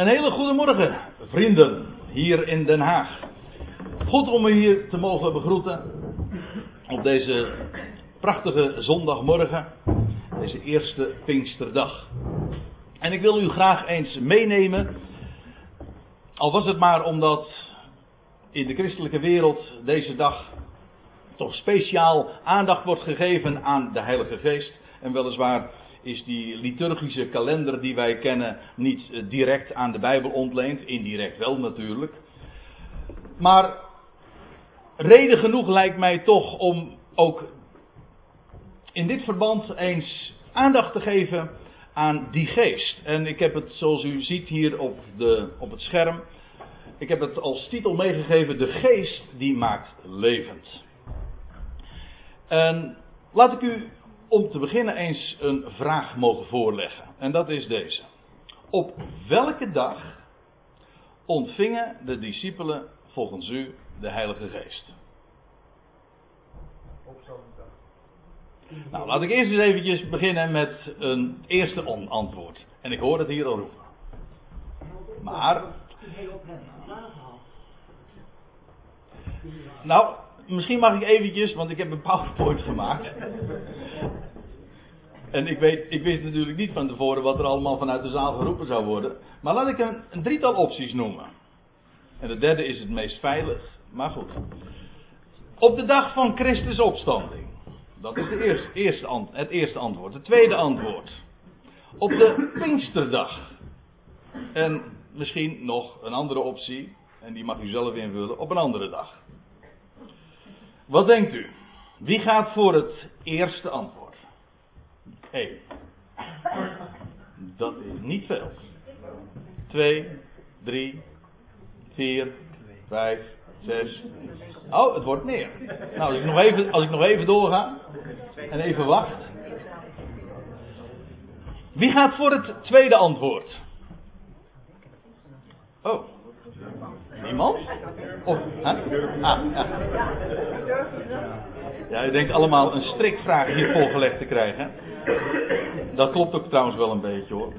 Een hele goede morgen, vrienden, hier in Den Haag. Goed om u hier te mogen begroeten op deze prachtige zondagmorgen, deze eerste Pinksterdag. En ik wil u graag eens meenemen, al was het maar omdat in de christelijke wereld deze dag toch speciaal aandacht wordt gegeven aan de Heilige Geest. En weliswaar is die liturgische kalender die wij kennen niet eh, direct aan de Bijbel ontleend, indirect wel natuurlijk. Maar reden genoeg lijkt mij toch om ook in dit verband eens aandacht te geven aan die geest. En ik heb het, zoals u ziet hier op, de, op het scherm, ik heb het als titel meegegeven: De geest die maakt levend. En laat ik u om te beginnen eens een vraag mogen voorleggen. En dat is deze. Op welke dag ontvingen de discipelen volgens u de Heilige Geest? Op zo'n dag. Nou, laat ik eerst eens eventjes beginnen met een eerste antwoord. En ik hoor het hier al roepen. Maar. Nou, misschien mag ik eventjes, want ik heb een PowerPoint gemaakt. En ik, weet, ik wist natuurlijk niet van tevoren wat er allemaal vanuit de zaal geroepen zou worden. Maar laat ik een, drietal opties noemen. En de derde is het meest veilig, maar goed. Op de dag van Christus opstanding. Dat is de eerste het eerste antwoord. Het tweede antwoord. Op de Pinksterdag. En misschien nog een andere optie. En die mag u zelf invullen. Op een andere dag. Wat denkt u? Wie gaat voor het eerste antwoord? 1. Dat is niet veel. 2, 3, 4, 5, 6. Oh, het wordt meer. Nou, als ik nog even, als ik nog even doorga en even wacht. Wie gaat voor het tweede antwoord? Oh, niemand? Of, hè? Ah, ja. Ja, u denkt allemaal een strikvraag hier voorgelegd te krijgen. Dat klopt ook trouwens wel een beetje hoor.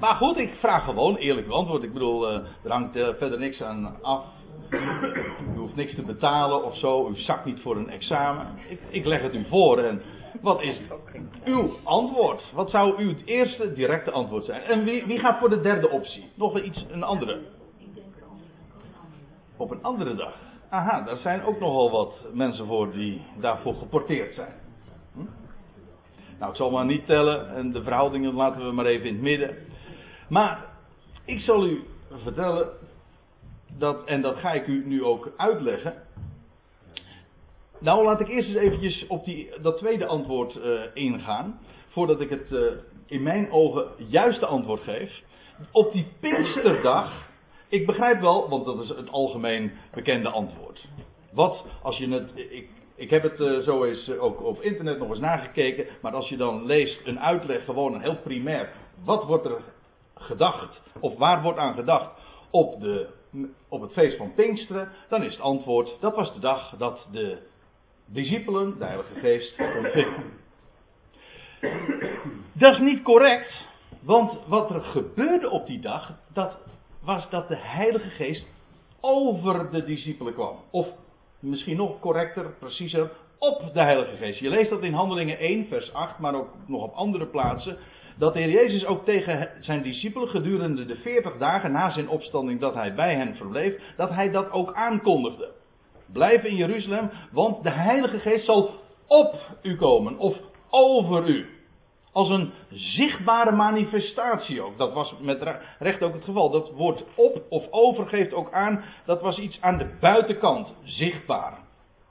Maar goed, ik vraag gewoon eerlijk antwoord. Ik bedoel, uh, er hangt uh, verder niks aan af. U hoeft niks te betalen of zo. U zakt niet voor een examen. Ik, ik leg het u voor. En wat is uw antwoord? Wat zou uw eerste directe antwoord zijn? En wie, wie gaat voor de derde optie? Nog iets, een andere. Op een andere dag. Aha, daar zijn ook nogal wat mensen voor die daarvoor geporteerd zijn. Hm? Nou, ik zal maar niet tellen en de verhoudingen laten we maar even in het midden. Maar ik zal u vertellen, dat, en dat ga ik u nu ook uitleggen. Nou, laat ik eerst eens eventjes op die, dat tweede antwoord uh, ingaan. Voordat ik het uh, in mijn ogen juiste antwoord geef. Op die Pinksterdag ik begrijp wel, want dat is het algemeen bekende antwoord. Wat als je het. Ik, ik heb het uh, zo eens uh, ook op internet nog eens nagekeken. Maar als je dan leest een uitleg, gewoon een heel primair. Wat wordt er gedacht? Of waar wordt aan gedacht? Op, de, op het feest van Pinksteren. Dan is het antwoord. Dat was de dag dat de discipelen de Heilige Geest ontvingen. Dat is niet correct. Want wat er gebeurde op die dag. Dat was dat de Heilige Geest over de discipelen kwam. Of misschien nog correcter, preciezer, op de Heilige Geest. Je leest dat in Handelingen 1, vers 8, maar ook nog op andere plaatsen. Dat de Heer Jezus ook tegen zijn discipelen gedurende de 40 dagen na zijn opstanding dat hij bij hen verbleef, dat hij dat ook aankondigde. Blijf in Jeruzalem, want de Heilige Geest zal op u komen of over u. Als een zichtbare manifestatie ook. Dat was met recht ook het geval. Dat woord op of over geeft ook aan. Dat was iets aan de buitenkant. Zichtbaar.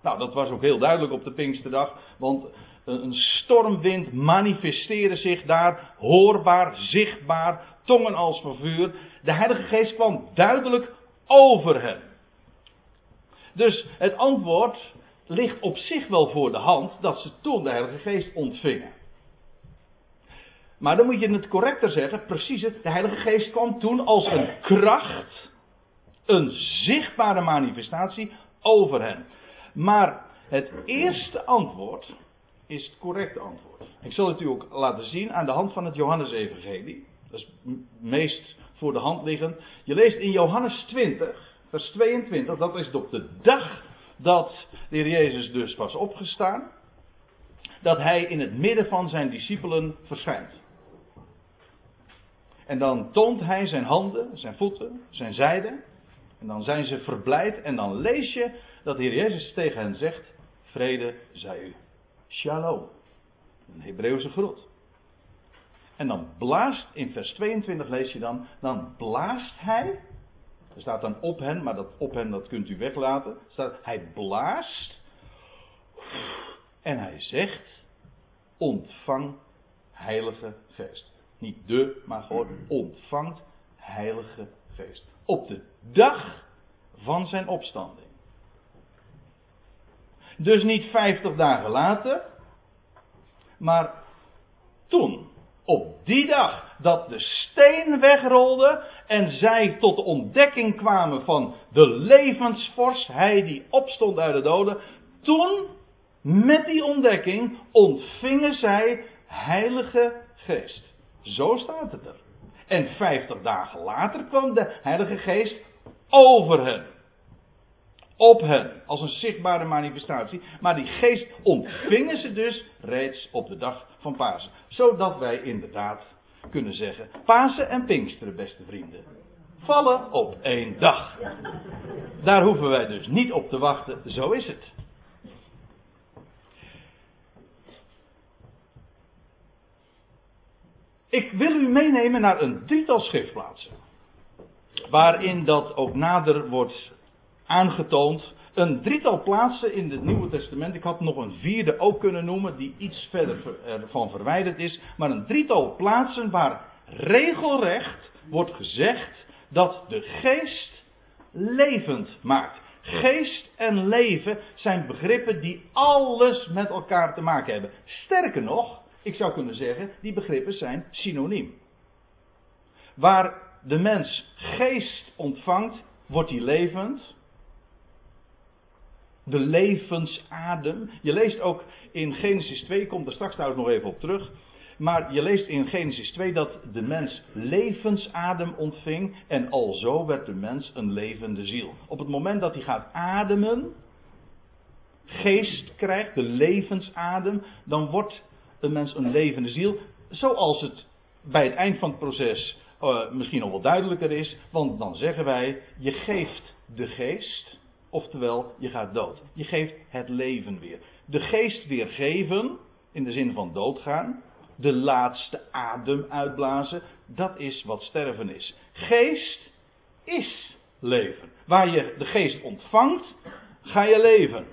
Nou, dat was ook heel duidelijk op de Pinksterdag. Want een stormwind manifesteerde zich daar. Hoorbaar, zichtbaar. Tongen als van vuur. De Heilige Geest kwam duidelijk over hen. Dus het antwoord ligt op zich wel voor de hand dat ze toen de Heilige Geest ontvingen. Maar dan moet je het correcter zeggen, precies het. De Heilige Geest kwam toen als een kracht, een zichtbare manifestatie over hen. Maar het eerste antwoord is het correcte antwoord. Ik zal het u ook laten zien aan de hand van het Johannesevangelie. Dat is meest voor de hand liggend. Je leest in Johannes 20, vers 22, dat is op de dag dat de Heer Jezus dus was opgestaan, dat hij in het midden van zijn discipelen verschijnt. En dan toont hij zijn handen, zijn voeten, zijn zijde. En dan zijn ze verblijd. En dan lees je dat de Heer Jezus tegen hen zegt: Vrede zij u. Shalom. Een Hebreeuwse groet. En dan blaast, in vers 22 lees je dan, dan blaast hij. Er staat dan op hen, maar dat op hen dat kunt u weglaten. Staat, hij blaast. En hij zegt, ontvang heilige geest. Niet de, maar gewoon ontvangt heilige geest. Op de dag van zijn opstanding. Dus niet vijftig dagen later, maar toen, op die dag dat de steen wegrolde en zij tot de ontdekking kwamen van de levensvorst, hij die opstond uit de doden, toen, met die ontdekking, ontvingen zij Heilige Geest. Zo staat het er. En vijftig dagen later kwam de Heilige Geest over hen op hen. Als een zichtbare manifestatie. Maar die geest ontvingen ze dus reeds op de dag van Pasen. Zodat wij inderdaad kunnen zeggen: Pasen en Pinksteren, beste vrienden. Vallen op één dag. Daar hoeven wij dus niet op te wachten, zo is het. Ik wil u meenemen naar een drietal schriftplaatsen. Waarin dat ook nader wordt aangetoond. Een drietal plaatsen in het Nieuwe Testament. Ik had nog een vierde ook kunnen noemen, die iets verder van verwijderd is. Maar een drietal plaatsen waar regelrecht wordt gezegd dat de geest levend maakt. Geest en leven zijn begrippen die alles met elkaar te maken hebben. Sterker nog, ik zou kunnen zeggen, die begrippen zijn synoniem. Waar de mens geest ontvangt, wordt hij levend de levensadem. Je leest ook in Genesis 2, komt er straks trouwens nog even op terug. Maar je leest in Genesis 2 dat de mens levensadem ontving. En alzo werd de mens een levende ziel. Op het moment dat hij gaat ademen, geest krijgt, de levensadem, dan wordt een mens een levende ziel. Zoals het bij het eind van het proces uh, misschien nog wel duidelijker is. Want dan zeggen wij: je geeft de geest. Oftewel, je gaat dood. Je geeft het leven weer. De geest weer geven, in de zin van doodgaan. De laatste adem uitblazen. Dat is wat sterven is. Geest is leven. Waar je de geest ontvangt, ga je leven.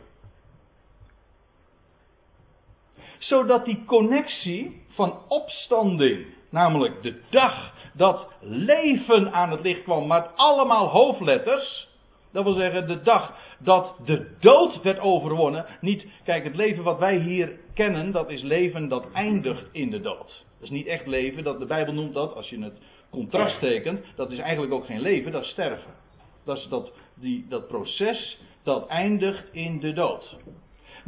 Zodat die connectie van opstanding, namelijk de dag dat leven aan het licht kwam, maar allemaal hoofdletters, dat wil zeggen, de dag dat de dood werd overwonnen. Niet, kijk, het leven wat wij hier kennen, dat is leven dat eindigt in de dood. Dat is niet echt leven, dat de Bijbel noemt dat, als je het contrast tekent, dat is eigenlijk ook geen leven, dat is sterven. Dat is dat, die, dat proces dat eindigt in de dood.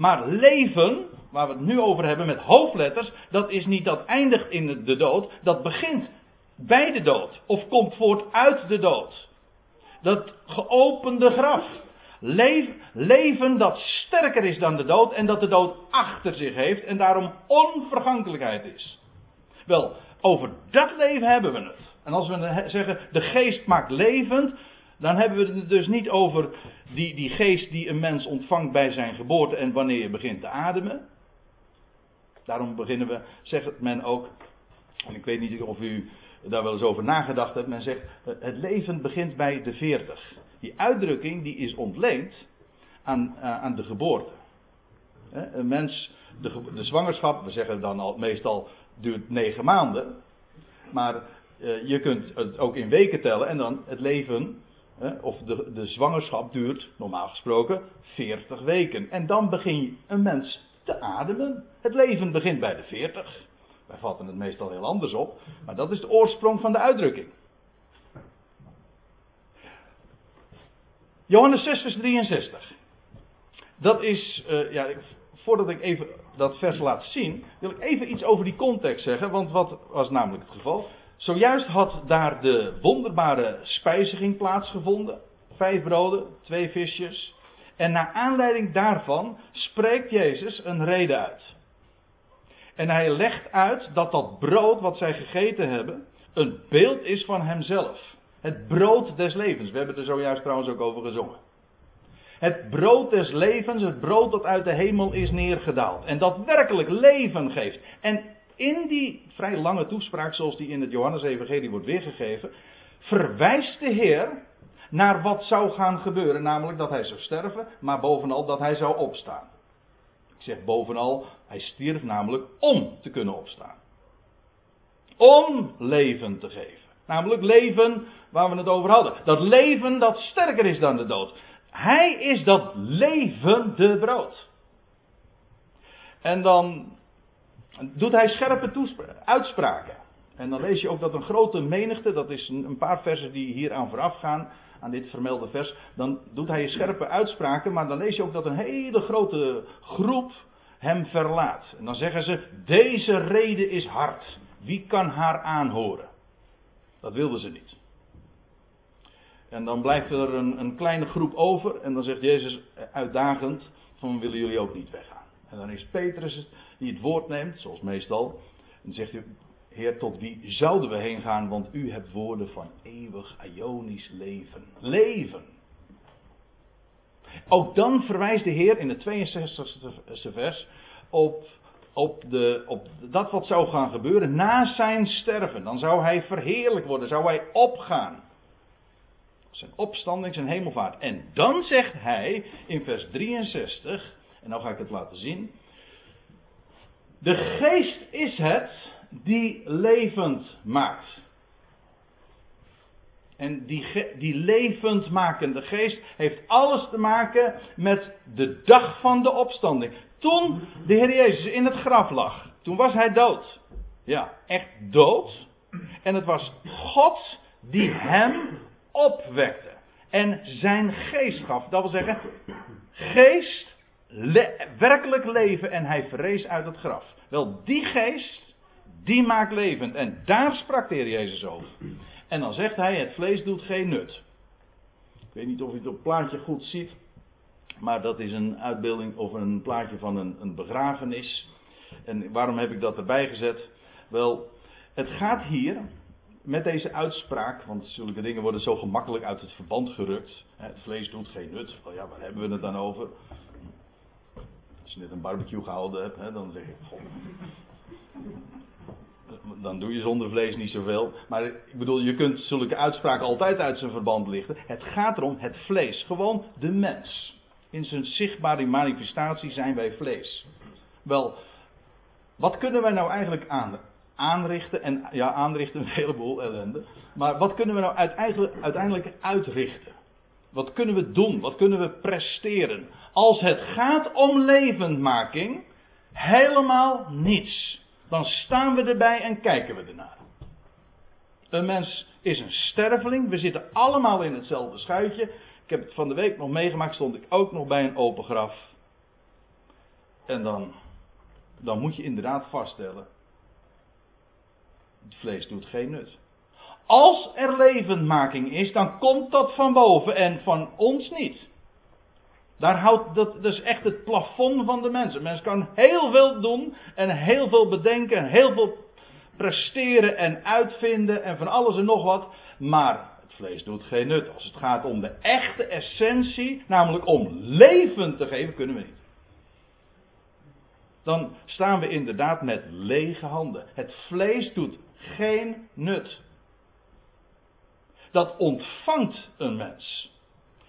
Maar leven, waar we het nu over hebben met hoofdletters, dat is niet dat eindigt in de dood, dat begint bij de dood. Of komt voort uit de dood. Dat geopende graf. leven dat sterker is dan de dood en dat de dood achter zich heeft en daarom onvergankelijkheid is. Wel, over dat leven hebben we het. En als we zeggen de geest maakt levend, dan hebben we het dus niet over die, die geest die een mens ontvangt bij zijn geboorte en wanneer je begint te ademen. Daarom beginnen we, zegt men ook, en ik weet niet of u daar wel eens over nagedacht hebt. Men zegt, eh, het leven begint bij de 40. Die uitdrukking die is ontleend aan, eh, aan de geboorte. Een mens, de, de, zwangerschap, we zeggen dan al, meestal duurt negen maanden. Maar uh, je kunt het ook in weken tellen en dan het leven, of de, de zwangerschap duurt normaal gesproken 40 weken. En dan begin een mens te ademen. Het leven begint bij de 40. Wij vatten het meestal heel anders op, maar dat is de oorsprong van de uitdrukking. Johannes 6, vers 63. Dat is, uh, ja, voordat ik even dat vers laat zien, wil ik even iets over die context zeggen, want wat was namelijk het geval? Zojuist had daar de wonderbare spijziging plaatsgevonden. Vijf broden, twee visjes. En naar aanleiding daarvan spreekt Jezus een reden uit. En hij legt uit dat dat brood wat zij gegeten hebben een beeld is van hemzelf. Het brood des levens. We hebben er zojuist trouwens ook over gezongen. Het brood des levens, het brood dat uit de hemel is neergedaald. En dat werkelijk leven geeft. En in die vrij lange toespraak, zoals die in het Johannes-evangelie wordt weergegeven, verwijst de Heer naar wat zou gaan gebeuren. Namelijk dat hij zou sterven, maar bovenal dat hij zou opstaan. Ik zeg bovenal, hij stierf namelijk om te kunnen opstaan. Om leven te geven. Namelijk leven waar we het over hadden. Dat leven dat sterker is dan de dood. Hij is dat levende brood. En dan doet hij scherpe uitspraken. En dan lees je ook dat een grote menigte, dat is een paar versen die hier aan vooraf gaan, aan dit vermelde vers, dan doet hij scherpe uitspraken, maar dan lees je ook dat een hele grote groep hem verlaat. En dan zeggen ze, deze reden is hard, wie kan haar aanhoren? Dat wilden ze niet. En dan blijft er een, een kleine groep over en dan zegt Jezus uitdagend, van willen jullie ook niet weggaan? En dan is Petrus die het woord neemt, zoals meestal. En zegt u, Heer, tot wie zouden we heen gaan? Want u hebt woorden van eeuwig, ionisch leven. Leven. Ook dan verwijst de Heer in het 62e vers op, op, de, op dat wat zou gaan gebeuren na zijn sterven. Dan zou hij verheerlijk worden, zou hij opgaan. Zijn opstanding, zijn hemelvaart. En dan zegt hij in vers 63, en nou ga ik het laten zien. De geest is het die levend maakt. En die, die levend makende geest heeft alles te maken met de dag van de opstanding. Toen de Heer Jezus in het graf lag, toen was hij dood. Ja, echt dood. En het was God die hem opwekte. En zijn geest gaf. Dat wil zeggen, geest werkelijk leven en hij verrees uit het graf. Wel, die geest, die maakt levend. En daar sprak de Heer Jezus over. En dan zegt hij, het vlees doet geen nut. Ik weet niet of u het op het plaatje goed ziet. Maar dat is een uitbeelding of een plaatje van een, een begrafenis. En waarom heb ik dat erbij gezet? Wel, het gaat hier met deze uitspraak, want zulke dingen worden zo gemakkelijk uit het verband gerukt. Het vlees doet geen nut. Wel ja, waar hebben we het dan over? Als je net een barbecue gehouden hebt, hè, dan zeg ik, dan doe je zonder vlees niet zoveel. Maar ik bedoel, je kunt zulke uitspraken altijd uit zijn verband lichten. Het gaat erom het vlees, gewoon de mens. In zijn zichtbare manifestatie zijn wij vlees. Wel, wat kunnen wij nou eigenlijk aan, aanrichten? En ja, aanrichten een heleboel ellende. Maar wat kunnen we nou uiteindelijk uitrichten? Wat kunnen we doen? Wat kunnen we presteren? Als het gaat om levendmaking, helemaal niets. Dan staan we erbij en kijken we ernaar. Een mens is een sterveling. We zitten allemaal in hetzelfde schuitje. Ik heb het van de week nog meegemaakt, stond ik ook nog bij een open graf. En dan, dan moet je inderdaad vaststellen: het vlees doet geen nut. Als er levendmaking is, dan komt dat van boven en van ons niet. Daar houdt, dat, dat is echt het plafond van de mensen. Mens kan heel veel doen en heel veel bedenken, heel veel presteren en uitvinden en van alles en nog wat. Maar het vlees doet geen nut. Als het gaat om de echte essentie, namelijk om leven te geven, kunnen we niet. Dan staan we inderdaad met lege handen. Het vlees doet geen nut. Dat ontvangt een mens.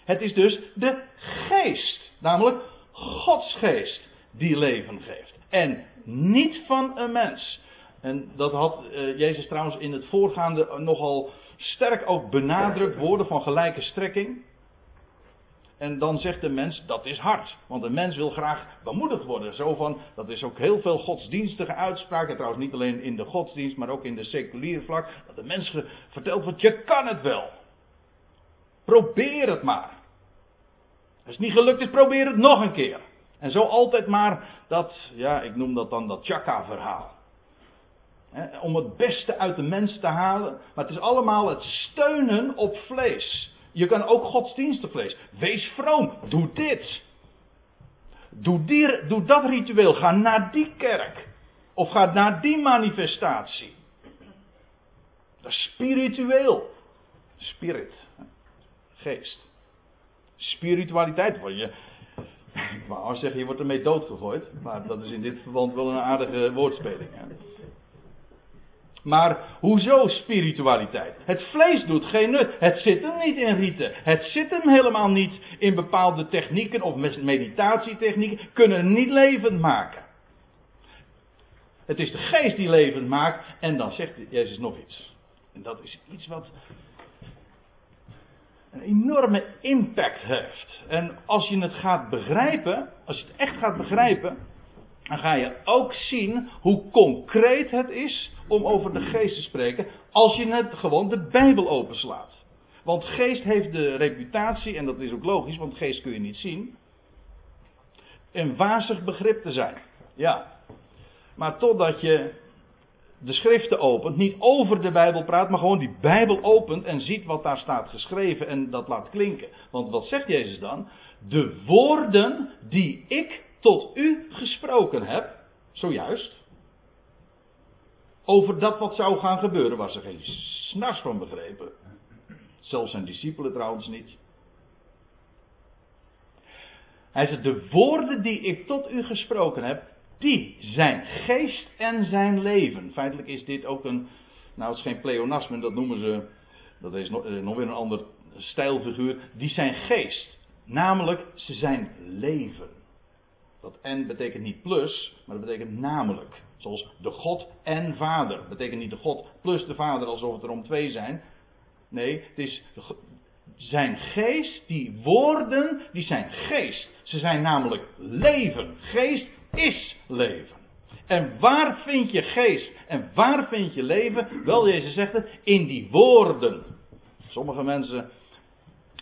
Het is dus de geest, namelijk Gods geest, die leven geeft. En niet van een mens. En dat had uh, Jezus trouwens in het voorgaande nogal sterk ook benadrukt, woorden van gelijke strekking. En dan zegt de mens, dat is hard. Want een mens wil graag bemoedigd worden. Zo van, dat is ook heel veel godsdienstige uitspraken. Trouwens niet alleen in de godsdienst, maar ook in de seculiere vlak. Dat de mens vertelt wordt, je kan het wel. Probeer het maar. Als het niet gelukt is, probeer het nog een keer. En zo altijd maar dat, ja, ik noem dat dan dat Chaka-verhaal. Om het beste uit de mens te halen. Maar het is allemaal het steunen op vlees. Je kan ook godsdienstig vlees. Wees vroom. Doe dit. Doe, doe dat ritueel. Ga naar die kerk. Of ga naar die manifestatie. Dat is spiritueel. Spirit. Geest. Spiritualiteit. Je, ik wou zeggen, je wordt ermee doodgegooid. Maar dat is in dit verband wel een aardige woordspeling. Hè? Maar hoezo spiritualiteit? Het vlees doet geen nut. Het zit hem niet in rieten. Het zit hem helemaal niet in bepaalde technieken of meditatietechnieken. Kunnen niet levend maken. Het is de geest die levend maakt. En dan zegt Jezus nog iets. En dat is iets wat een enorme impact heeft. En als je het gaat begrijpen, als je het echt gaat begrijpen, dan ga je ook zien hoe concreet het is om over de geest te spreken, als je het gewoon de Bijbel openslaat. Want geest heeft de reputatie, en dat is ook logisch, want geest kun je niet zien, een wazig begrip te zijn. Ja. Maar totdat je de schriften opent, niet over de Bijbel praat, maar gewoon die Bijbel opent en ziet wat daar staat geschreven en dat laat klinken. Want wat zegt Jezus dan? De woorden die ik tot u gesproken heb, zojuist, over dat wat zou gaan gebeuren, was er geen snars van begrepen. Zelfs zijn discipelen trouwens niet. Hij zegt, de woorden die ik tot u gesproken heb, die zijn geest en zijn leven. Feitelijk is dit ook een, nou het is geen pleonasme, dat noemen ze, dat is nog, nog weer een ander stijlfiguur, die zijn geest. Namelijk, ze zijn leven. Dat en betekent niet plus, maar dat betekent namelijk. Zoals de God en Vader. Dat betekent niet de God plus de Vader alsof het er om twee zijn. Nee, het is zijn geest, die woorden, die zijn geest. Ze zijn namelijk leven. Geest is leven. En waar vind je geest en waar vind je leven? Wel, Jezus zegt het, in die woorden. Sommige mensen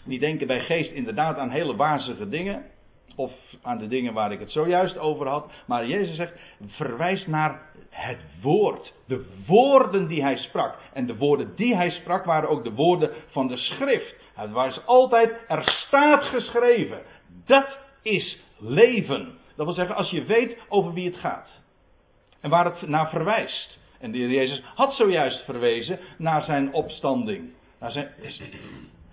die denken bij geest inderdaad aan hele wazige dingen. Of aan de dingen waar ik het zojuist over had. Maar Jezus zegt, verwijs naar het woord. De woorden die hij sprak. En de woorden die hij sprak waren ook de woorden van de schrift. Het was altijd, er staat geschreven. Dat is leven. Dat wil zeggen, als je weet over wie het gaat. En waar het naar verwijst. En de Jezus had zojuist verwezen naar zijn opstanding. Naar zijn,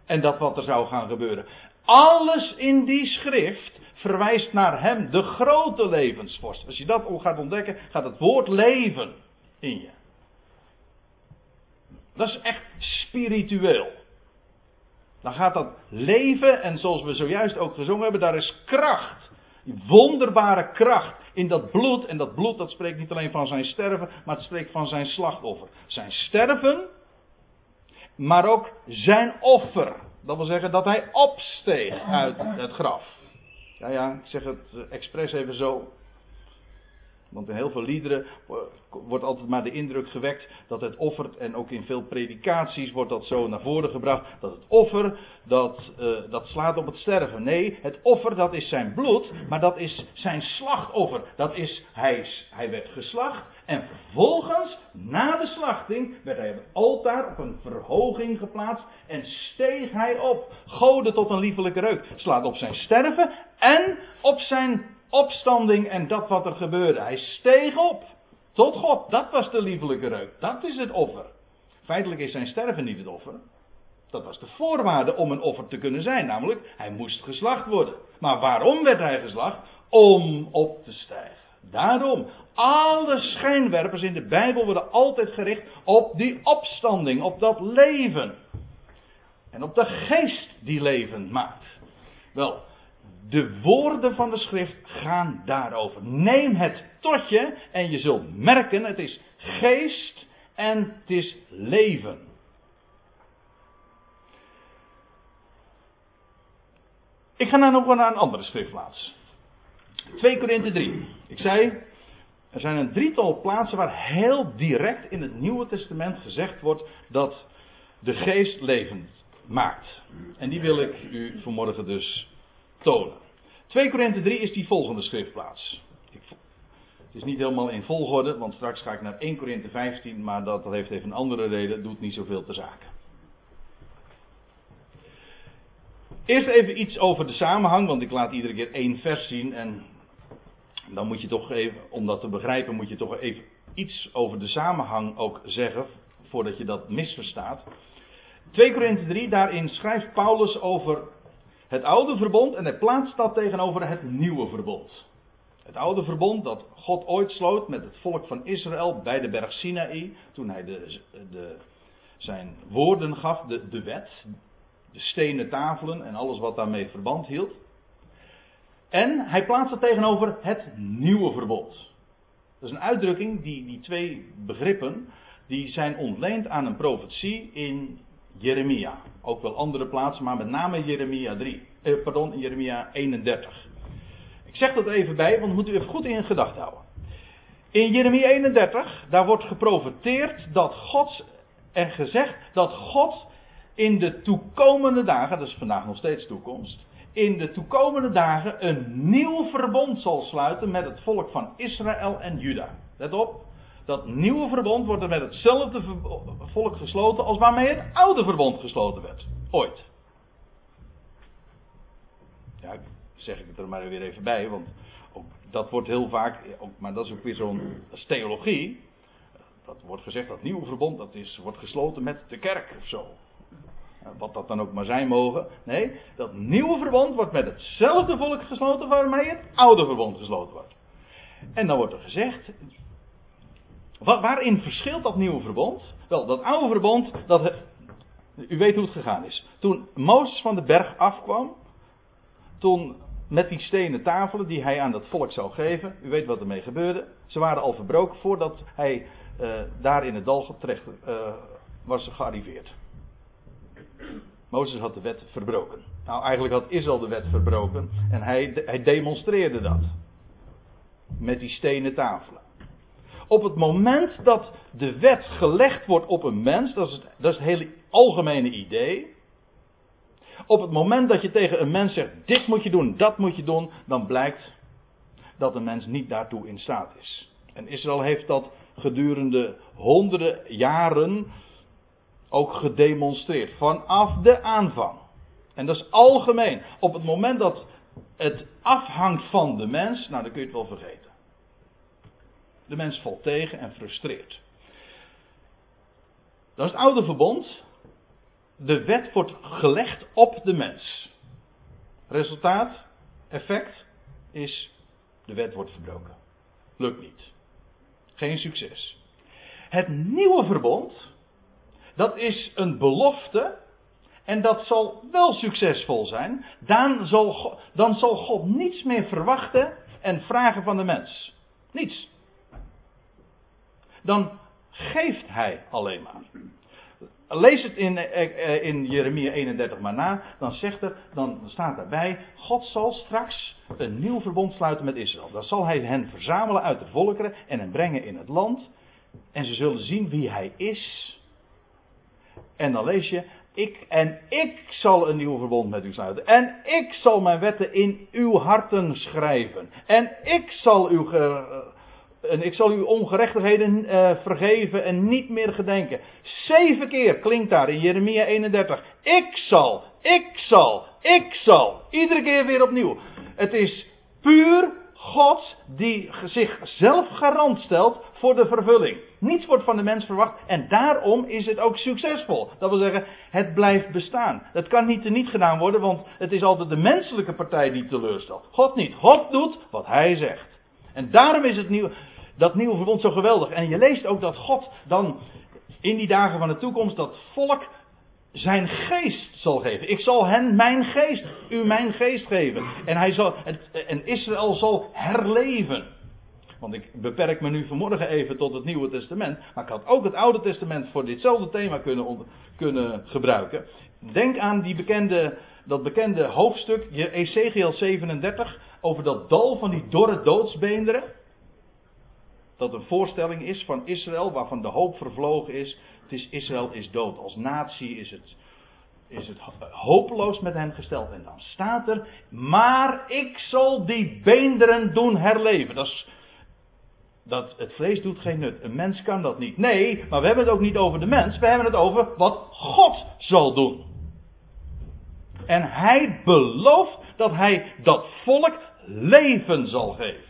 en dat wat er zou gaan gebeuren. Alles in die schrift verwijst naar hem, de grote levensvorst. Als je dat gaat ontdekken, gaat het woord leven in je. Dat is echt spiritueel. Dan gaat dat leven, en zoals we zojuist ook gezongen hebben, daar is kracht. Wonderbare kracht in dat bloed. En dat bloed dat spreekt niet alleen van zijn sterven, maar het spreekt van zijn slachtoffer. Zijn sterven, maar ook zijn offer. Dat wil zeggen dat hij opsteeg uit het graf. Ja, ja, ik zeg het eh, expres even zo. Want in heel veel liederen wordt altijd maar de indruk gewekt dat het offert, en ook in veel predikaties wordt dat zo naar voren gebracht, dat het offer, dat, uh, dat slaat op het sterven. Nee, het offer dat is zijn bloed, maar dat is zijn slachtoffer. Dat is, hij, hij werd geslacht en vervolgens, na de slachting, werd hij op het altaar op een verhoging geplaatst en steeg hij op. Gode tot een liefelijke reuk. Slaat op zijn sterven en op zijn opstanding en dat wat er gebeurde. Hij steeg op tot God. Dat was de liefelijke reuk. Dat is het offer. Feitelijk is zijn sterven niet het offer. Dat was de voorwaarde om een offer te kunnen zijn. Namelijk, hij moest geslacht worden. Maar waarom werd hij geslacht? Om op te stijgen. Daarom, alle schijnwerpers in de Bijbel worden altijd gericht op die opstanding, op dat leven. En op de geest die levend maakt. Wel, de woorden van de schrift gaan daarover. Neem het tot je en je zult merken, het is geest en het is leven. Ik ga nou nog wel naar een andere schriftplaats. 2 Korinthe 3. Ik zei, er zijn een drietal plaatsen waar heel direct in het Nieuwe Testament gezegd wordt dat de geest levend maakt. En die wil ik u vanmorgen dus tonen. 2 Korinthe 3 is die volgende schriftplaats. Het is niet helemaal in volgorde, want straks ga ik naar 1 Korinthe 15, maar dat, dat heeft even een andere reden, doet niet zoveel te zaken. Eerst even iets over de samenhang, want ik laat iedere keer één vers zien en dan moet je toch even, om dat te begrijpen, moet je toch even iets over de samenhang ook zeggen, voordat je dat misverstaat. 2 Korinthe 3, daarin schrijft Paulus over het oude verbond en hij plaatst dat tegenover het nieuwe verbond. Het oude verbond dat God ooit sloot met het volk van Israël bij de berg Sinaï, toen hij de, de, zijn woorden gaf, de, de wet, de stenen tafelen en alles wat daarmee verband hield. En hij plaatst dat tegenover het nieuwe verbond. Dat is een uitdrukking, die, die twee begrippen, die zijn ontleend aan een profetie in Jeremia. Ook wel andere plaatsen, maar met name Jeremia 3. Eh, pardon, Jeremia 31. Ik zeg dat even bij, want moet u even goed in gedachten houden. In Jeremia 31, daar wordt geprofeteerd dat God en gezegd dat God in de toekomende dagen, dat is vandaag nog steeds toekomst, in de toekomende dagen een nieuw verbond zal sluiten met het volk van Israël en Juda. Let op, dat nieuwe verbond wordt er met hetzelfde volk gesloten als waarmee het oude verbond gesloten werd. Ooit. Ja, zeg ik het er maar weer even bij, want ook dat wordt heel vaak, maar dat is ook weer zo'n theologie. Dat wordt gezegd dat nieuwe verbond dat is, wordt gesloten met de kerk of zo. Wat dat dan ook maar zijn mogen. Nee, dat nieuwe verbond wordt met hetzelfde volk gesloten waarmee het oude verbond gesloten wordt. En dan wordt er gezegd. Waarin verschilt dat nieuwe verbond? Wel, dat oude verbond, dat, u weet hoe het gegaan is. Toen Mozes van de berg afkwam, toen met die stenen tafelen die hij aan dat volk zou geven, u weet wat ermee gebeurde. Ze waren al verbroken voordat hij uh, daar in het dal terecht uh, was gearriveerd. Mozes had de wet verbroken. Nou, eigenlijk had Israël de wet verbroken en hij, hij demonstreerde dat. Met die stenen tafelen. Op het moment dat de wet gelegd wordt op een mens, dat is het, dat is hele algemene idee. Op het moment dat je tegen een mens zegt: dit moet je doen, dat moet je doen, dan blijkt dat een mens niet daartoe in staat is. En Israël heeft dat gedurende honderden jaren ook gedemonstreerd. Vanaf de aanvang. En dat is algemeen. Op het moment dat het afhangt van de mens, nou dan kun je het wel vergeten. De mens valt tegen en frustreert. Dat is het oude verbond. De wet wordt gelegd op de mens. Resultaat, effect is de wet wordt verbroken. Lukt niet. Geen succes. Het nieuwe verbond, dat is een belofte. En dat zal wel succesvol zijn. Dan zal, God, dan zal God niets meer verwachten en vragen van de mens. Niets. Dan geeft hij alleen maar. Lees het in, eh, eh, in Jeremia 31 maar na. Dan, zegt er, dan staat daarbij: God zal straks een nieuw verbond sluiten met Israël. Dan zal hij hen verzamelen uit de volkeren en hen brengen in het land. En ze zullen zien wie hij is. En dan lees je, ik en ik zal een nieuw verbond met u sluiten. En ik zal mijn wetten in uw harten schrijven. En ik zal uw, en ik zal uw ongerechtigheden uh, vergeven en niet meer gedenken. Zeven keer klinkt daar in Jeremia 31. Ik zal, ik zal, ik zal. Iedere keer weer opnieuw. Het is puur God die zichzelf garant stelt voor de vervulling. Niets wordt van de mens verwacht en daarom is het ook succesvol. Dat wil zeggen, het blijft bestaan. Het kan niet te niet gedaan worden, want het is altijd de menselijke partij die teleurstelt. God niet. God doet wat hij zegt. En daarom is het nieuw, dat nieuwe verbond zo geweldig. En je leest ook dat God dan in die dagen van de toekomst dat volk zijn geest zal geven. Ik zal hen mijn geest, u mijn geest geven. En, hij zal, en Israël zal herleven. Want ik beperk me nu vanmorgen even tot het Nieuwe Testament. Maar ik had ook het Oude Testament voor ditzelfde thema kunnen, kunnen gebruiken. Denk aan die bekende, dat bekende hoofdstuk, Ezekiel 37, over dat dal van die dorre doodsbeenderen. Dat een voorstelling is van Israël, waarvan de hoop vervlogen is. Het is Israël is dood. Als natie is het, is het hopeloos met hen gesteld. En dan staat er, maar ik zal die beenderen doen herleven. Dat is dat het vlees doet geen nut. Een mens kan dat niet. Nee, maar we hebben het ook niet over de mens. We hebben het over wat God zal doen. En hij belooft dat hij dat volk leven zal geven.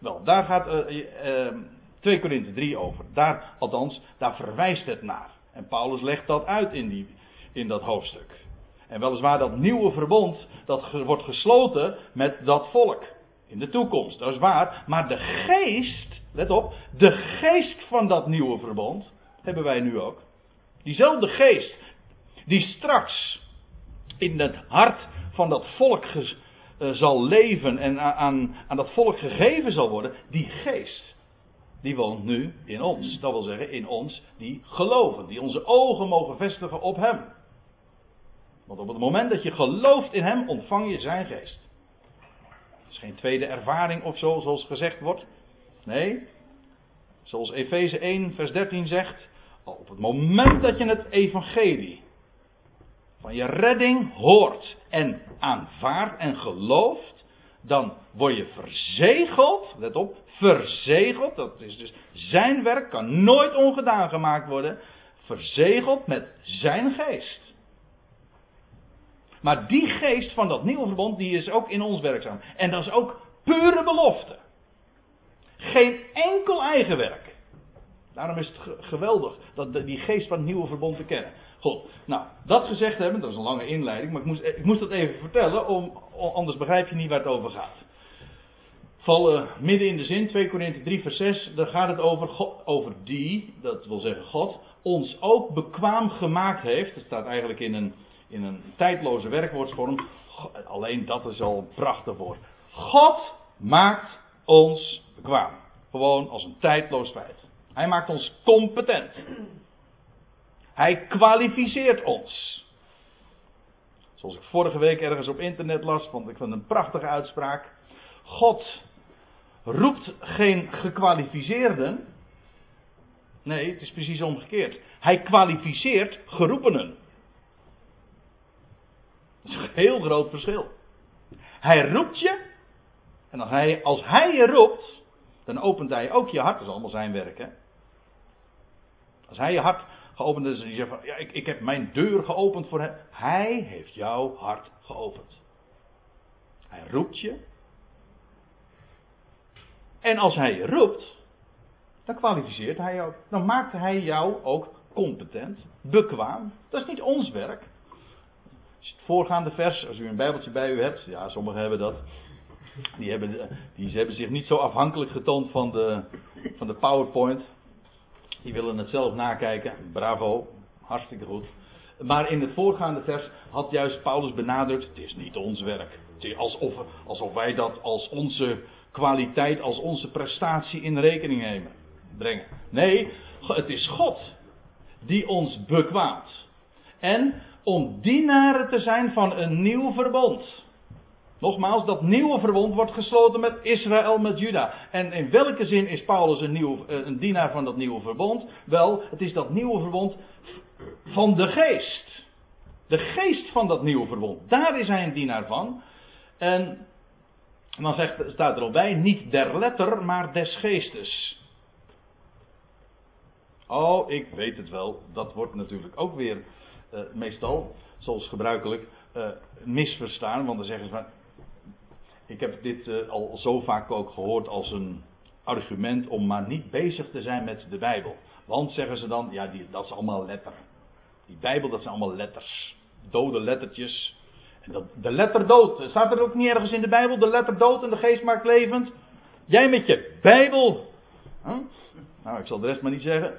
Wel, daar gaat uh, uh, 2 Korinthe 3 over. Daar, althans, daar verwijst het naar. En Paulus legt dat uit in, die, in dat hoofdstuk. En weliswaar dat nieuwe verbond, dat wordt gesloten met dat volk. In de toekomst, dat is waar. Maar de geest, let op, de geest van dat nieuwe verbond hebben wij nu ook. Diezelfde geest die straks in het hart van dat volk uh, zal leven en aan, aan dat volk gegeven zal worden, die geest, die woont nu in ons. Dat wil zeggen in ons die geloven, die onze ogen mogen vestigen op Hem. Want op het moment dat je gelooft in Hem, ontvang je Zijn geest. Het is geen tweede ervaring of zo, zoals gezegd wordt. Nee, zoals Efeze 1, vers 13 zegt, op het moment dat je het evangelie je redding hoort en aanvaardt en gelooft, dan word je verzegeld, let op, verzegeld, dat is dus zijn werk, kan nooit ongedaan gemaakt worden, verzegeld met zijn geest. Maar die geest van dat nieuwe verbond, die is ook in ons werkzaam. En dat is ook pure belofte. Geen enkel eigen werk. Daarom is het geweldig dat die geest van het nieuwe verbond te kennen. Goed, nou, dat gezegd hebben, dat is een lange inleiding, maar ik moest, ik moest dat even vertellen, om, anders begrijp je niet waar het over gaat. Vallen midden in de zin, 2 Korinthe 3 vers 6, daar gaat het over, God, over die, dat wil zeggen God, ons ook bekwaam gemaakt heeft. Dat staat eigenlijk in een, in een tijdloze werkwoordsvorm. Alleen dat is al prachtig woord. God maakt ons bekwaam. Gewoon als een tijdloos feit. Hij maakt ons competent. Hij kwalificeert ons. Zoals ik vorige week ergens op internet las, vond ik van een prachtige uitspraak. God roept geen gekwalificeerden. Nee, het is precies omgekeerd. Hij kwalificeert geroepenen. Dat is een heel groot verschil. Hij roept je. En als hij, als hij je roept, dan opent hij ook je hart. Dat is allemaal zijn werk. Hè? Als hij je hart geopend is en je zegt van, ja, ik, ik heb mijn deur geopend voor hem. Hij heeft jouw hart geopend. Hij roept je. En als hij je roept, dan kwalificeert hij jou. Dan maakt hij jou ook competent, bekwaam. Dat is niet ons werk. Het voorgaande vers, als u een bijbeltje bij u hebt, ja, sommigen hebben dat. Die hebben, die hebben zich niet zo afhankelijk getoond van de, van de PowerPoint. Die willen het zelf nakijken. Bravo, hartstikke goed. Maar in het voorgaande vers had juist Paulus benadrukt: het is niet ons werk. Alsof, alsof wij dat als onze kwaliteit, als onze prestatie in rekening nemen, brengen. Nee, het is God die ons bekwaamt. En om dienaren te zijn van een nieuw verbond. Nogmaals, dat nieuwe verbond wordt gesloten met Israël, met Juda. En in welke zin is Paulus een, nieuw, eh, een dienaar van dat nieuwe verbond? Wel, het is dat nieuwe verbond van de geest. De geest van dat nieuwe verbond. Daar is hij een dienaar van. En dan zegt, staat er al bij, niet der letter, maar des geestes. Oh, ik weet het wel. Dat wordt natuurlijk ook weer uh, meestal, zoals gebruikelijk, uh, misverstaan. Want dan zeggen ze van, ik heb dit uh, al zo vaak ook gehoord als een argument om maar niet bezig te zijn met de Bijbel. Want zeggen ze dan, ja, die, dat is allemaal letter. Die Bijbel, dat zijn allemaal letters. Dode lettertjes. En dat, de letter dood. Staat er ook niet ergens in de Bijbel, de letter dood en de geest maakt levend? Jij met je Bijbel. Nou, ik zal de rest maar niet zeggen.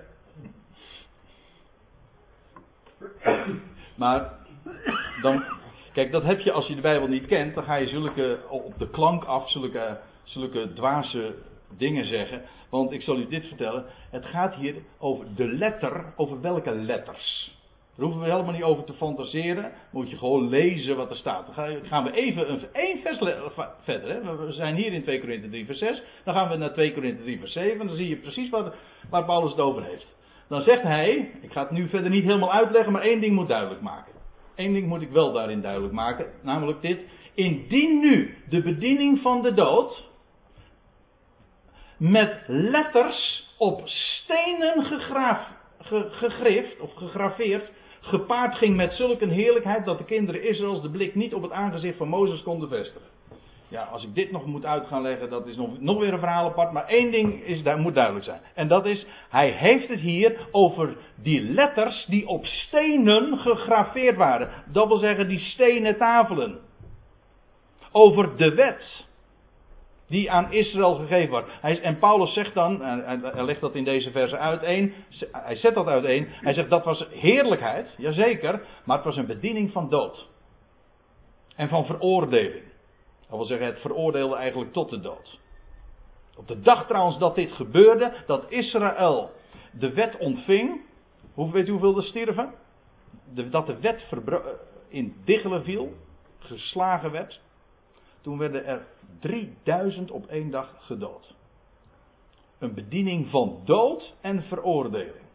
Maar dan, Kijk, dat heb je als je de Bijbel niet kent. Dan ga je zulke, op de klank af zulke, zulke dwaze dingen zeggen. Want ik zal u dit vertellen. Het gaat hier over de letter. Over welke letters. Daar hoeven we helemaal niet over te fantaseren. Moet je gewoon lezen wat er staat. Dan gaan we even een, één vers verder. Hè. We zijn hier in 2 Korinthe 3 vers 6. Dan gaan we naar 2 Korinthe 3 vers 7. Dan zie je precies waar Paulus het over heeft. Dan zegt hij, ik ga het nu verder niet helemaal uitleggen, maar één ding moet duidelijk maken. Eén ding moet ik wel daarin duidelijk maken, namelijk dit. Indien nu de bediening van de dood met letters op stenen gegraaf, ge, gegrift of gegraveerd, gepaard ging met zulke heerlijkheid dat de kinderen Israëls de blik niet op het aangezicht van Mozes konden vestigen. Ja, als ik dit nog moet uit gaan leggen, dat is nog, nog weer een verhaal apart. Maar één ding is, daar moet duidelijk zijn. En dat is, hij heeft het hier over die letters die op stenen gegraveerd waren. Dat wil zeggen, die stenen tafelen. Over de wet. Die aan Israël gegeven wordt. Hij, en Paulus zegt dan, hij, legt dat in deze verse uiteen. Hij zet dat uiteen. Hij zegt dat was heerlijkheid, jazeker. Maar het was een bediening van dood. En van veroordeling. Dat wil zeggen, het veroordeelde eigenlijk tot de dood. Op de dag trouwens dat dit gebeurde, dat Israël de wet ontving. Hoe, weet u hoeveel er stierven? Dat de wet in diggelen viel, geslagen werd. Toen werden er 3000 op één dag gedood. Een bediening van dood en veroordeling.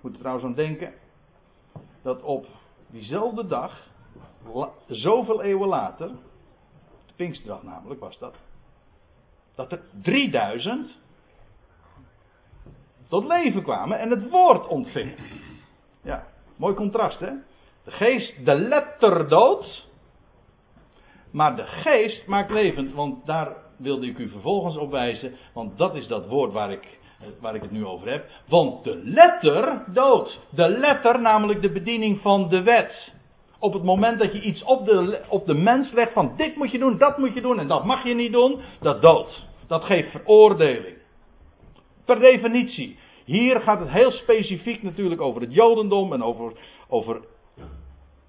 Moet er trouwens aan denken dat op diezelfde dag, zoveel eeuwen later, Pinksterdag namelijk was dat, dat er 3000 tot leven kwamen en het woord ontvingen. Ja, mooi contrast hè. De geest, de letterdood, maar de geest maakt levend, want daar wilde ik u vervolgens op wijzen, want dat is dat woord waar ik, waar ik het nu over heb. Want de letter dood. De letter, namelijk de bediening van de wet. Op het moment dat je iets op de, op de mens legt van dit moet je doen, dat moet je doen en dat mag je niet doen, dat dood. Dat geeft veroordeling. Per definitie. Hier gaat het heel specifiek natuurlijk over het Jodendom en over, over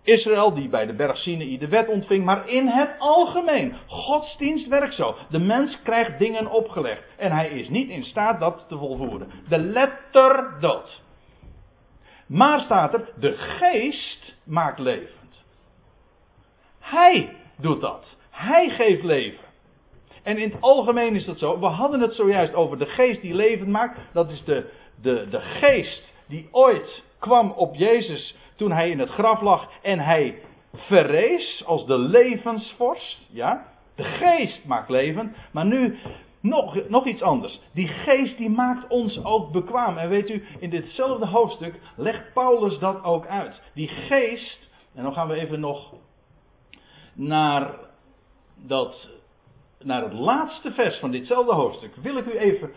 Israël die bij de berg Sinaï de wet ontving, maar in het algemeen. Godsdienst werkt zo. De mens krijgt dingen opgelegd en hij is niet in staat dat te volvoeren. De letter dood. Maar staat er, de geest maakt levend. Hij doet dat. Hij geeft leven. En in het algemeen is dat zo. We hadden het zojuist over de geest die levend maakt. Dat is de, de, de geest die ooit kwam op Jezus toen hij in het graf lag en hij verrees als de levensvorst. Ja, de geest maakt levend, maar nu nog, nog iets anders. Die geest die maakt ons ook bekwaam. En weet u, in ditzelfde hoofdstuk legt Paulus dat ook uit. Die geest, en dan gaan we even nog naar, dat, naar het laatste vers van ditzelfde hoofdstuk. Wil ik u even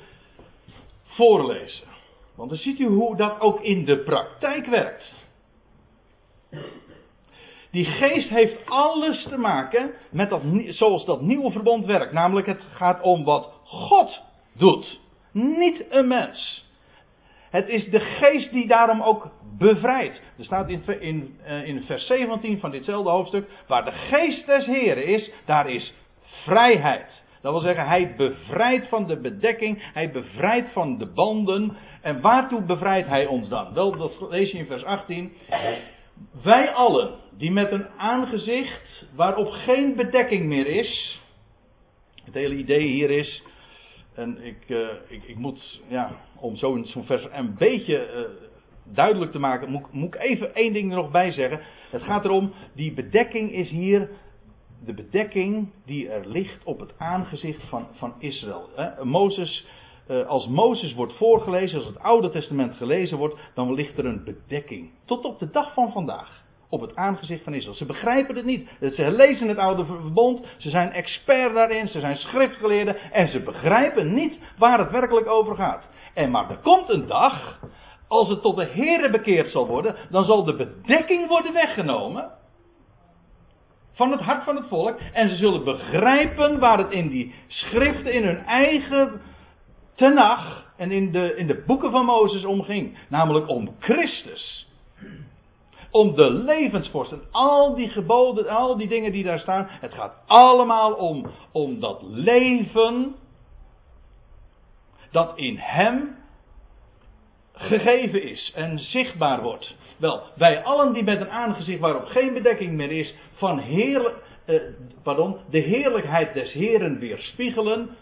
voorlezen. Want dan ziet u hoe dat ook in de praktijk werkt. Die geest heeft alles te maken met dat, zoals dat nieuwe verbond werkt. Namelijk het gaat om wat God doet. Niet een mens. Het is de geest die daarom ook bevrijdt. Er staat in, in, eh, in vers 17 van ditzelfde hoofdstuk. Waar de geest des Heren is, daar is vrijheid. Dat wil zeggen, hij bevrijdt van de bedekking, hij bevrijdt van de banden. En waartoe bevrijdt hij ons dan? Wel, dat lees je in vers 18. Wij allen, die met een aangezicht waarop geen bedekking meer is. Het hele idee hier is. En ik, uh, ik, ik, moet, ja, om zo'n zo vers een beetje uh, duidelijk te maken, moet, moet ik even één ding er nog bij zeggen. Het gaat erom, die bedekking is hier de bedekking die er ligt op het aangezicht van, van Israël. Mozes, eh, als Mozes wordt voorgelezen, als het Oude Testament gelezen wordt, dan ligt er een bedekking. Tot op de dag van vandaag. Op het aangezicht van Israël. Ze begrijpen het niet. Ze lezen het Oude Verbond. Ze zijn expert daarin. Ze zijn schriftgeleerden. En ze begrijpen niet waar het werkelijk over gaat. En maar er komt een dag. Als het tot de Here bekeerd zal worden. Dan zal de bedekking worden weggenomen van het hart van het volk. En ze zullen begrijpen waar het in die schriften, in hun eigen tenag en in de, in de boeken van Mozes om ging. Namelijk om Christus. Om de levensvorst en al die geboden, al die dingen die daar staan. Het gaat allemaal om, om dat leven dat in hem gegeven is en zichtbaar wordt. Wel, wij allen die met een aangezicht waarop geen bedekking meer is, van heer, eh, pardon, de heerlijkheid des Heren weerspiegelen.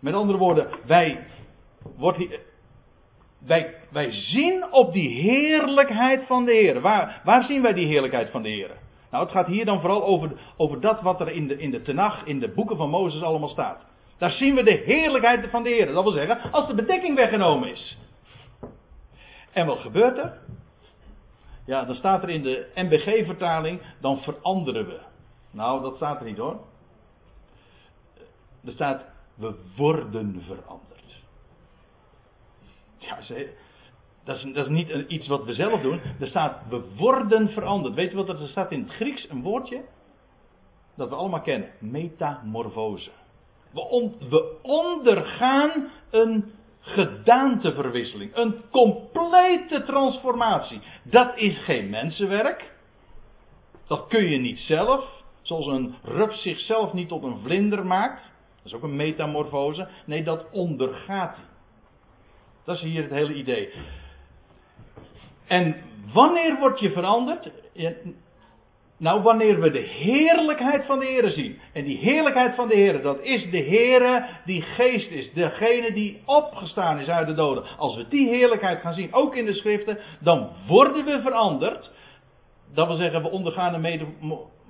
Met andere woorden, wij, wordt, wij, wij zien op die heerlijkheid van de Heer. Waar, waar zien wij die heerlijkheid van de Heer? Nou, het gaat hier dan vooral over, over dat wat er in de, in de Tenach, in de boeken van Mozes allemaal staat. Daar zien we de heerlijkheid van de Heer. Dat wil zeggen, als de bedekking weggenomen is. En wat gebeurt er? Ja, dan staat er in de MBG-vertaling, dan veranderen we. Nou, dat staat er niet hoor. Er staat, we worden veranderd. Ja, dat is, dat is niet iets wat we zelf doen. Er staat, we worden veranderd. Weet je wat er staat in het Grieks? Een woordje dat we allemaal kennen. Metamorfose. We, ondergaan een gedaanteverwisseling. Een complete transformatie. Dat is geen mensenwerk. Dat kun je niet zelf. Zoals een rups zichzelf niet tot een vlinder maakt. Dat is ook een metamorfose. Nee, dat ondergaat. Dat is hier het hele idee. En wanneer word je veranderd? Nou, wanneer we de heerlijkheid van de Heer zien. En die heerlijkheid van de Heer, dat is de Heer die geest is. Degene die opgestaan is uit de doden. Als we die heerlijkheid gaan zien, ook in de schriften, dan worden we veranderd. Dat wil zeggen, we ondergaan een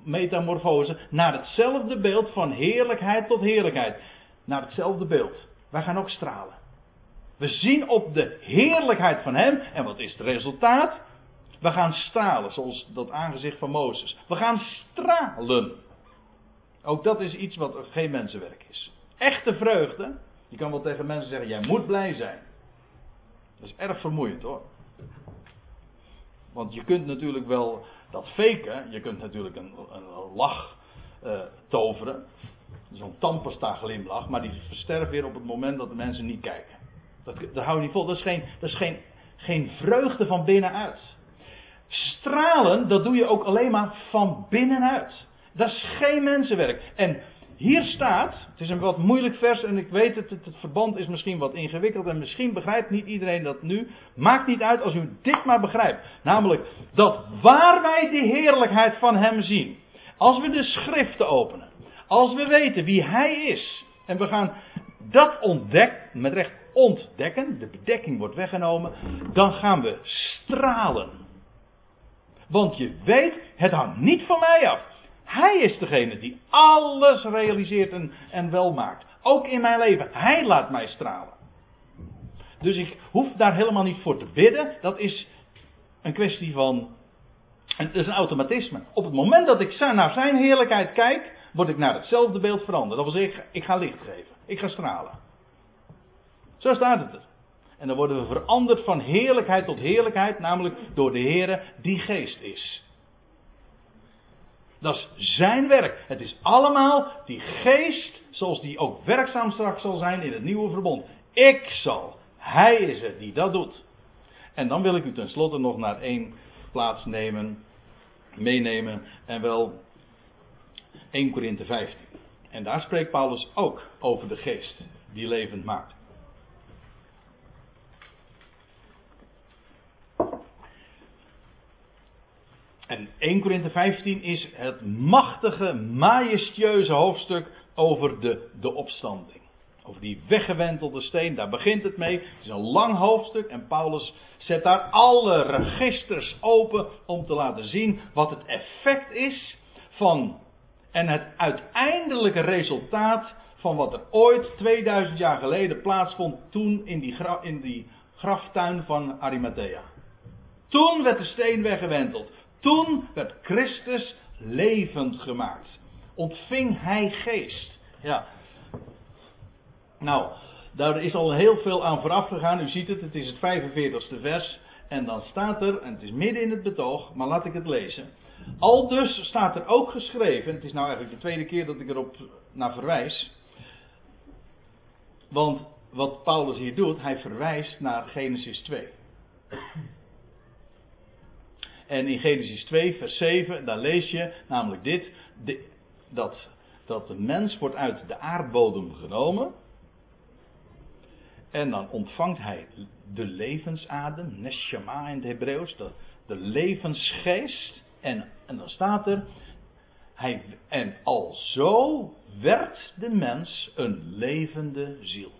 metamorfose naar hetzelfde beeld van heerlijkheid tot heerlijkheid. Naar hetzelfde beeld. Wij gaan ook stralen. We zien op de heerlijkheid van Hem. En wat is het resultaat? We gaan stralen, zoals dat aangezicht van Mozes. We gaan stralen. Ook dat is iets wat geen mensenwerk is. Echte vreugde. Je kan wel tegen mensen zeggen: jij moet blij zijn. Dat is erg vermoeiend hoor. Want je kunt natuurlijk wel dat faken. Je kunt natuurlijk een, een lach uh, toveren. Zo'n tandpasta glimlach. Maar die versterft weer op het moment dat de mensen niet kijken. Dat, dat hou je niet vol. Dat is, geen, dat is geen, geen vreugde van binnenuit. Stralen, dat doe je ook alleen maar van binnenuit. Dat is geen mensenwerk. En hier staat, het is een wat moeilijk vers en ik weet het, het, verband is misschien wat ingewikkeld en misschien begrijpt niet iedereen dat nu. Maakt niet uit als u dit maar begrijpt. Namelijk dat waar wij de heerlijkheid van Hem zien, als we de schriften openen, als we weten wie Hij is en we gaan dat ontdekken, met recht ontdekken, de bedekking wordt weggenomen, dan gaan we stralen. Want je weet, het hangt niet van mij af. Hij is degene die alles realiseert en, en wel maakt. Ook in mijn leven. Hij laat mij stralen. Dus ik hoef daar helemaal niet voor te bidden. Dat is een kwestie van. Het is een automatisme. Op het moment dat ik naar zijn heerlijkheid kijk, word ik naar hetzelfde beeld veranderd. Dat wil zeggen, ik ga licht geven. Ik ga stralen. Zo staat het er. En dan worden we veranderd van heerlijkheid tot heerlijkheid, namelijk door de Heer die geest is. Dat is zijn werk. Het is allemaal die geest, zoals die ook werkzaam straks zal zijn in het nieuwe verbond. Ik zal. Hij is het die dat doet. En dan wil ik u tenslotte nog naar één plaats nemen, meenemen, en wel 1 Korinthe 15. En daar spreekt Paulus ook over de geest die levend maakt. En 1 Korinthe 15 is het machtige, majestueuze hoofdstuk over de, de opstanding. Over die weggewentelde steen, daar begint het mee. Het is een lang hoofdstuk en Paulus zet daar alle registers open om te laten zien wat het effect is van en het uiteindelijke resultaat van wat er ooit 2000 jaar geleden plaatsvond toen in die, in die graftuin van Arimathea. Toen werd de steen weggewenteld. Toen werd Christus levend gemaakt. Ontving hij geest. Ja. Nou, daar is al heel veel aan vooraf gegaan. U ziet het, het is het 45ste vers. En dan staat er, en het is midden in het betoog, maar laat ik het lezen. Al dus staat er ook geschreven, het is nou eigenlijk de tweede keer dat ik erop naar verwijs. Want wat Paulus hier doet, hij verwijst naar Genesis 2. En in Genesis 2, vers 7, daar lees je namelijk dit: dat, dat de mens wordt uit de aardbodem genomen. En dan ontvangt hij de levensadem, neshama in het Hebreeuws, de, de levensgeest. En, en dan staat er, hij, en alzo werd de mens een levende ziel.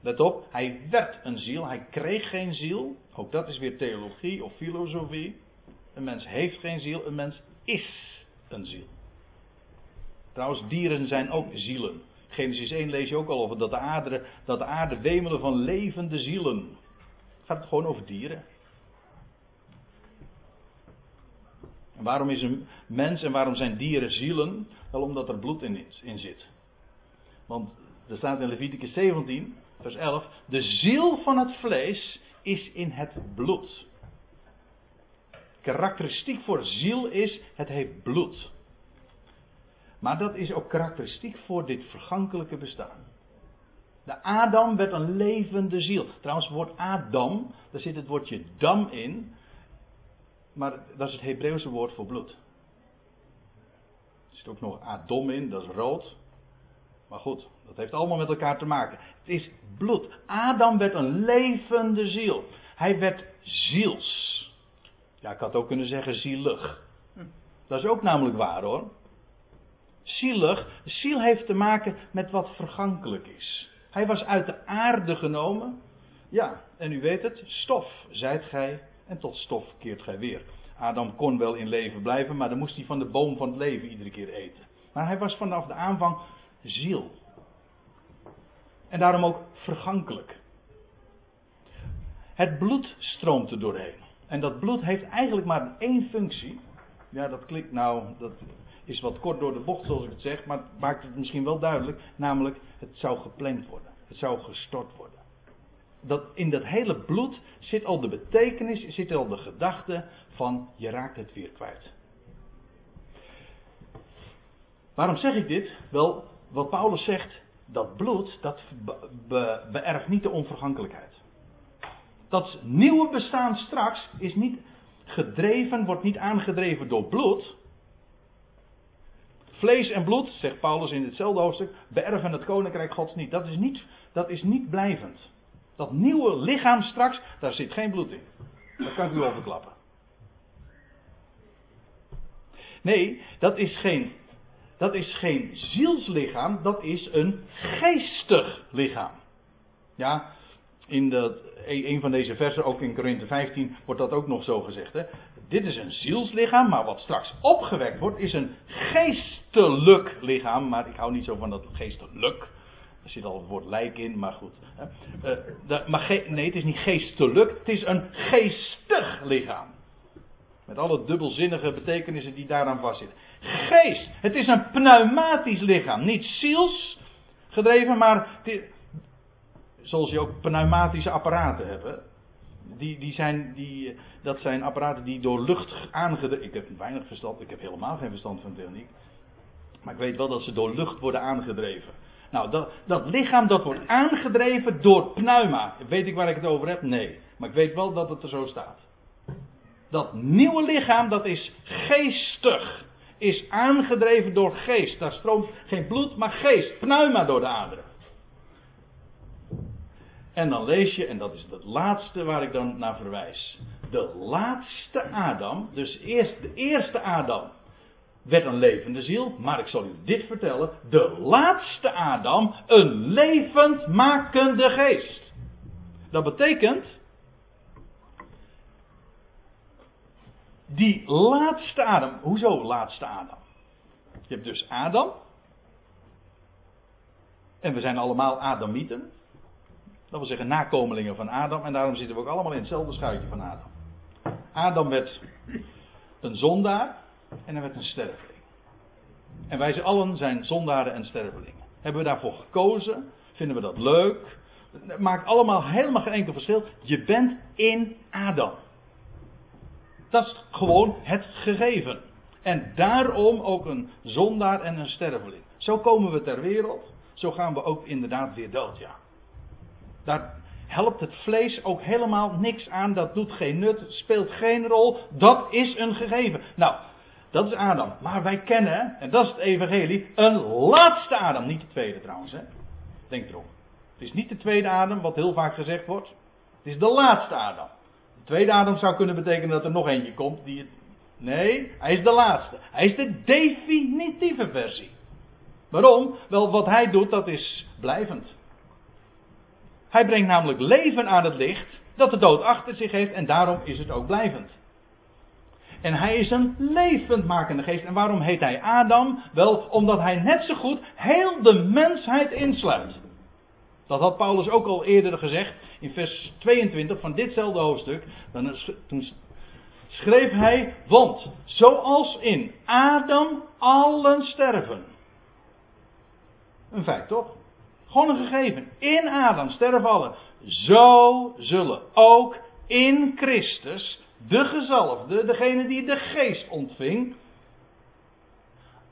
Let op, hij werd een ziel, hij kreeg geen ziel. Ook dat is weer theologie of filosofie. Een mens heeft geen ziel, een mens is een ziel. Trouwens, dieren zijn ook zielen. Genesis 1 lees je ook al over dat de aarde, dat de aarde wemelen van levende zielen. Het gaat gewoon over dieren. En waarom is een mens en waarom zijn dieren zielen? Wel omdat er bloed in, in zit. Want er staat in Leviticus 17, vers 11: De ziel van het vlees is in het bloed. Karakteristiek voor ziel is, het heeft bloed. Maar dat is ook karakteristiek voor dit vergankelijke bestaan. De Adam werd een levende ziel. Trouwens, het woord Adam, daar zit het woordje dam in. Maar dat is het Hebreeuwse woord voor bloed. Er zit ook nog Adom in, dat is rood. Maar goed, dat heeft allemaal met elkaar te maken. Het is bloed. Adam werd een levende ziel. Hij werd ziels. Ja, ik had ook kunnen zeggen zielig. Dat is ook namelijk waar hoor. Zielig, ziel heeft te maken met wat vergankelijk is. Hij was uit de aarde genomen. Ja, en u weet het, stof zijt gij en tot stof keert gij weer. Adam kon wel in leven blijven, maar dan moest hij van de boom van het leven iedere keer eten. Maar hij was vanaf de aanvang ziel. En daarom ook vergankelijk. Het bloed stroomt er doorheen. En dat bloed heeft eigenlijk maar één functie. Ja, dat klinkt nou, dat is wat kort door de bocht zoals ik het zeg, maar maakt het misschien wel duidelijk. Namelijk, het zou gepland worden. Het zou gestort worden. Dat, in dat hele bloed zit al de betekenis, zit al de gedachte van je raakt het weer kwijt. Waarom zeg ik dit? Wel, wat Paulus zegt, dat bloed, dat beërft niet de onvergankelijkheid. Dat nieuwe bestaan straks is niet gedreven, wordt niet aangedreven door bloed. Vlees en bloed, zegt Paulus in hetzelfde hoofdstuk, beërven het koninkrijk Gods niet. Dat is niet, dat is niet blijvend. Dat nieuwe lichaam straks, daar zit geen bloed in. Dat kan ik u overklappen. Nee, dat is geen, dat is geen zielslichaam, dat is een geestig lichaam. Ja, in dat, een van deze versen, ook in Korinthe 15, wordt dat ook nog zo gezegd. Hè? Dit is een zielslichaam, maar wat straks opgewekt wordt, is een geestelijk lichaam. Maar ik hou niet zo van dat geestelijk. Er zit al het woord lijk in, maar goed. Uh, maar nee, het is niet geestelijk, het is een geestig lichaam. Met alle dubbelzinnige betekenissen die daaraan vastzitten. Geest, het is een pneumatisch lichaam. Niet ziels gedreven, maar zoals je ook pneumatische apparaten hebt. Die, die zijn, die, dat zijn apparaten die door lucht aangedreven. Ik heb weinig verstand, ik heb helemaal geen verstand van techniek. Maar ik weet wel dat ze door lucht worden aangedreven. Nou, dat, dat lichaam dat wordt aangedreven door pneuma. Weet ik waar ik het over heb? Nee. Maar ik weet wel dat het er zo staat. Dat nieuwe lichaam, dat is geestig. Is aangedreven door geest. Daar stroomt geen bloed, maar geest. Pneuma door de aderen. En dan lees je, en dat is het laatste waar ik dan naar verwijs. De laatste Adam, dus eerst de eerste Adam, werd een levende ziel. Maar ik zal u dit vertellen: de laatste Adam, een levendmakende geest. Dat betekent. Die laatste Adam, hoezo laatste Adam? Je hebt dus Adam. En we zijn allemaal Adamieten. Dat wil zeggen nakomelingen van Adam. En daarom zitten we ook allemaal in hetzelfde schuitje van Adam. Adam werd een zondaar en hij werd een sterveling. En wij zijn allen zijn zondaren en stervelingen. Hebben we daarvoor gekozen? Vinden we dat leuk? Maakt allemaal helemaal geen enkel verschil. Je bent in Adam. Dat is gewoon het gegeven. En daarom ook een zondaar en een sterveling. Zo komen we ter wereld. Zo gaan we ook inderdaad weer dood, ja. Daar helpt het vlees ook helemaal niks aan. Dat doet geen nut, speelt geen rol. Dat is een gegeven. Nou, dat is Adam. Maar wij kennen, en dat is het evangelie, een laatste Adam. Niet de tweede trouwens, hè. Denk erom. Het is niet de tweede Adam, wat heel vaak gezegd wordt. Het is de laatste Adam. De tweede Adam zou kunnen betekenen dat er nog eentje komt die het... Nee, hij is de laatste. Hij is de definitieve versie. Waarom? Wel, wat hij doet, dat is blijvend. Hij brengt namelijk leven aan het licht dat de dood achter zich heeft en daarom is het ook blijvend. En hij is een levendmakende geest. En waarom heet hij Adam? Wel, omdat hij net zo goed heel de mensheid insluit. Dat had Paulus ook al eerder gezegd in vers 22 van ditzelfde hoofdstuk. Dan, schreef hij, want zoals in Adam allen sterven. Een feit toch? Gewoon een gegeven. In Adam sterven allen. Zo zullen ook in Christus de gezalfde, degene die de geest ontving,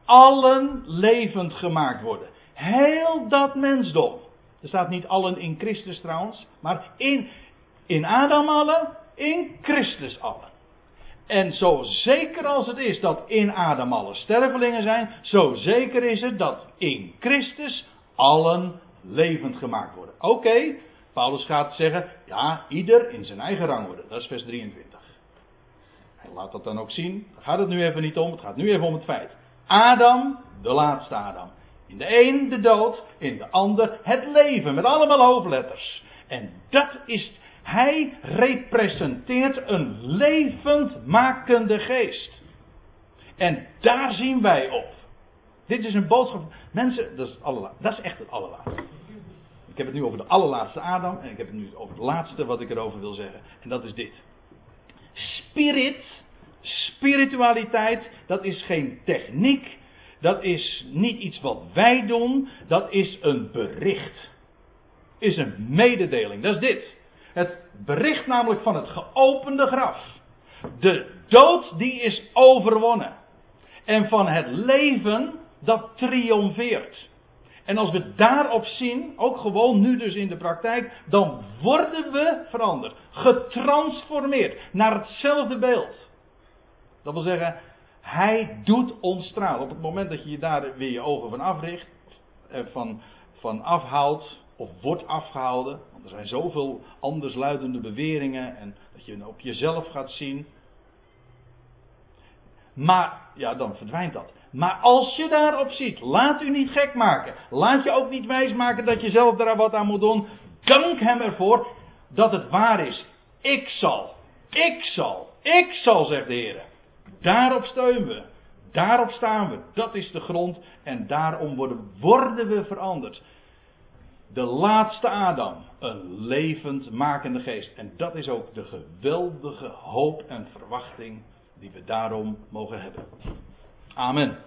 allen levend gemaakt worden. Heel dat mensdom. Er staat niet allen in Christus trouwens, maar in, in Adam allen, in Christus allen. En zo zeker als het is dat in Adam alle stervelingen zijn, zo zeker is het dat in Christus allen levend gemaakt worden. Oké, Paulus gaat zeggen, ja, ieder in zijn eigen rang worden. Dat is vers 23. Hij laat dat dan ook zien. Daar gaat het nu even niet om, het gaat nu even om het feit. Adam, de laatste Adam. In de een de dood, in de ander het leven, met allemaal hoofdletters. En dat is hij representeert een levendmakende geest. En daar zien wij op. Dit is een boodschap. Mensen, dat is, dat is echt het allerlaatste. Ik heb het nu over de allerlaatste Adam. En ik heb het nu over het laatste wat ik erover wil zeggen. En dat is dit. Spirit, spiritualiteit, dat is geen techniek. Dat is niet iets wat wij doen. Dat is een bericht. Is een mededeling. Dat is dit. Het bericht namelijk van het geopende graf. De dood die is overwonnen. En van het leven dat triomfeert. En als we daarop zien, ook gewoon nu dus in de praktijk, dan worden we veranderd. Getransformeerd naar hetzelfde beeld. Dat wil zeggen, hij doet ons stralen. Op het moment dat je je daar weer je ogen van africht, eh, van, van afhoudt, of wordt afgehouden. Want er zijn zoveel andersluidende beweringen en dat je op jezelf gaat zien. Maar, ja, dan verdwijnt dat. Maar als je daarop ziet, laat u niet gek maken. Laat je ook niet wijsmaken dat je zelf daar wat aan moet doen. Dank hem ervoor dat het waar is. Ik zal, ik zal, ik zal, zegt de Heer. Daarop steunen we. Daarop staan we. Dat is de grond. En daarom worden, we veranderd de laatste Adam, een levend makende geest. En dat is ook de geweldige hoop en verwachting die we daarom mogen hebben. Amen.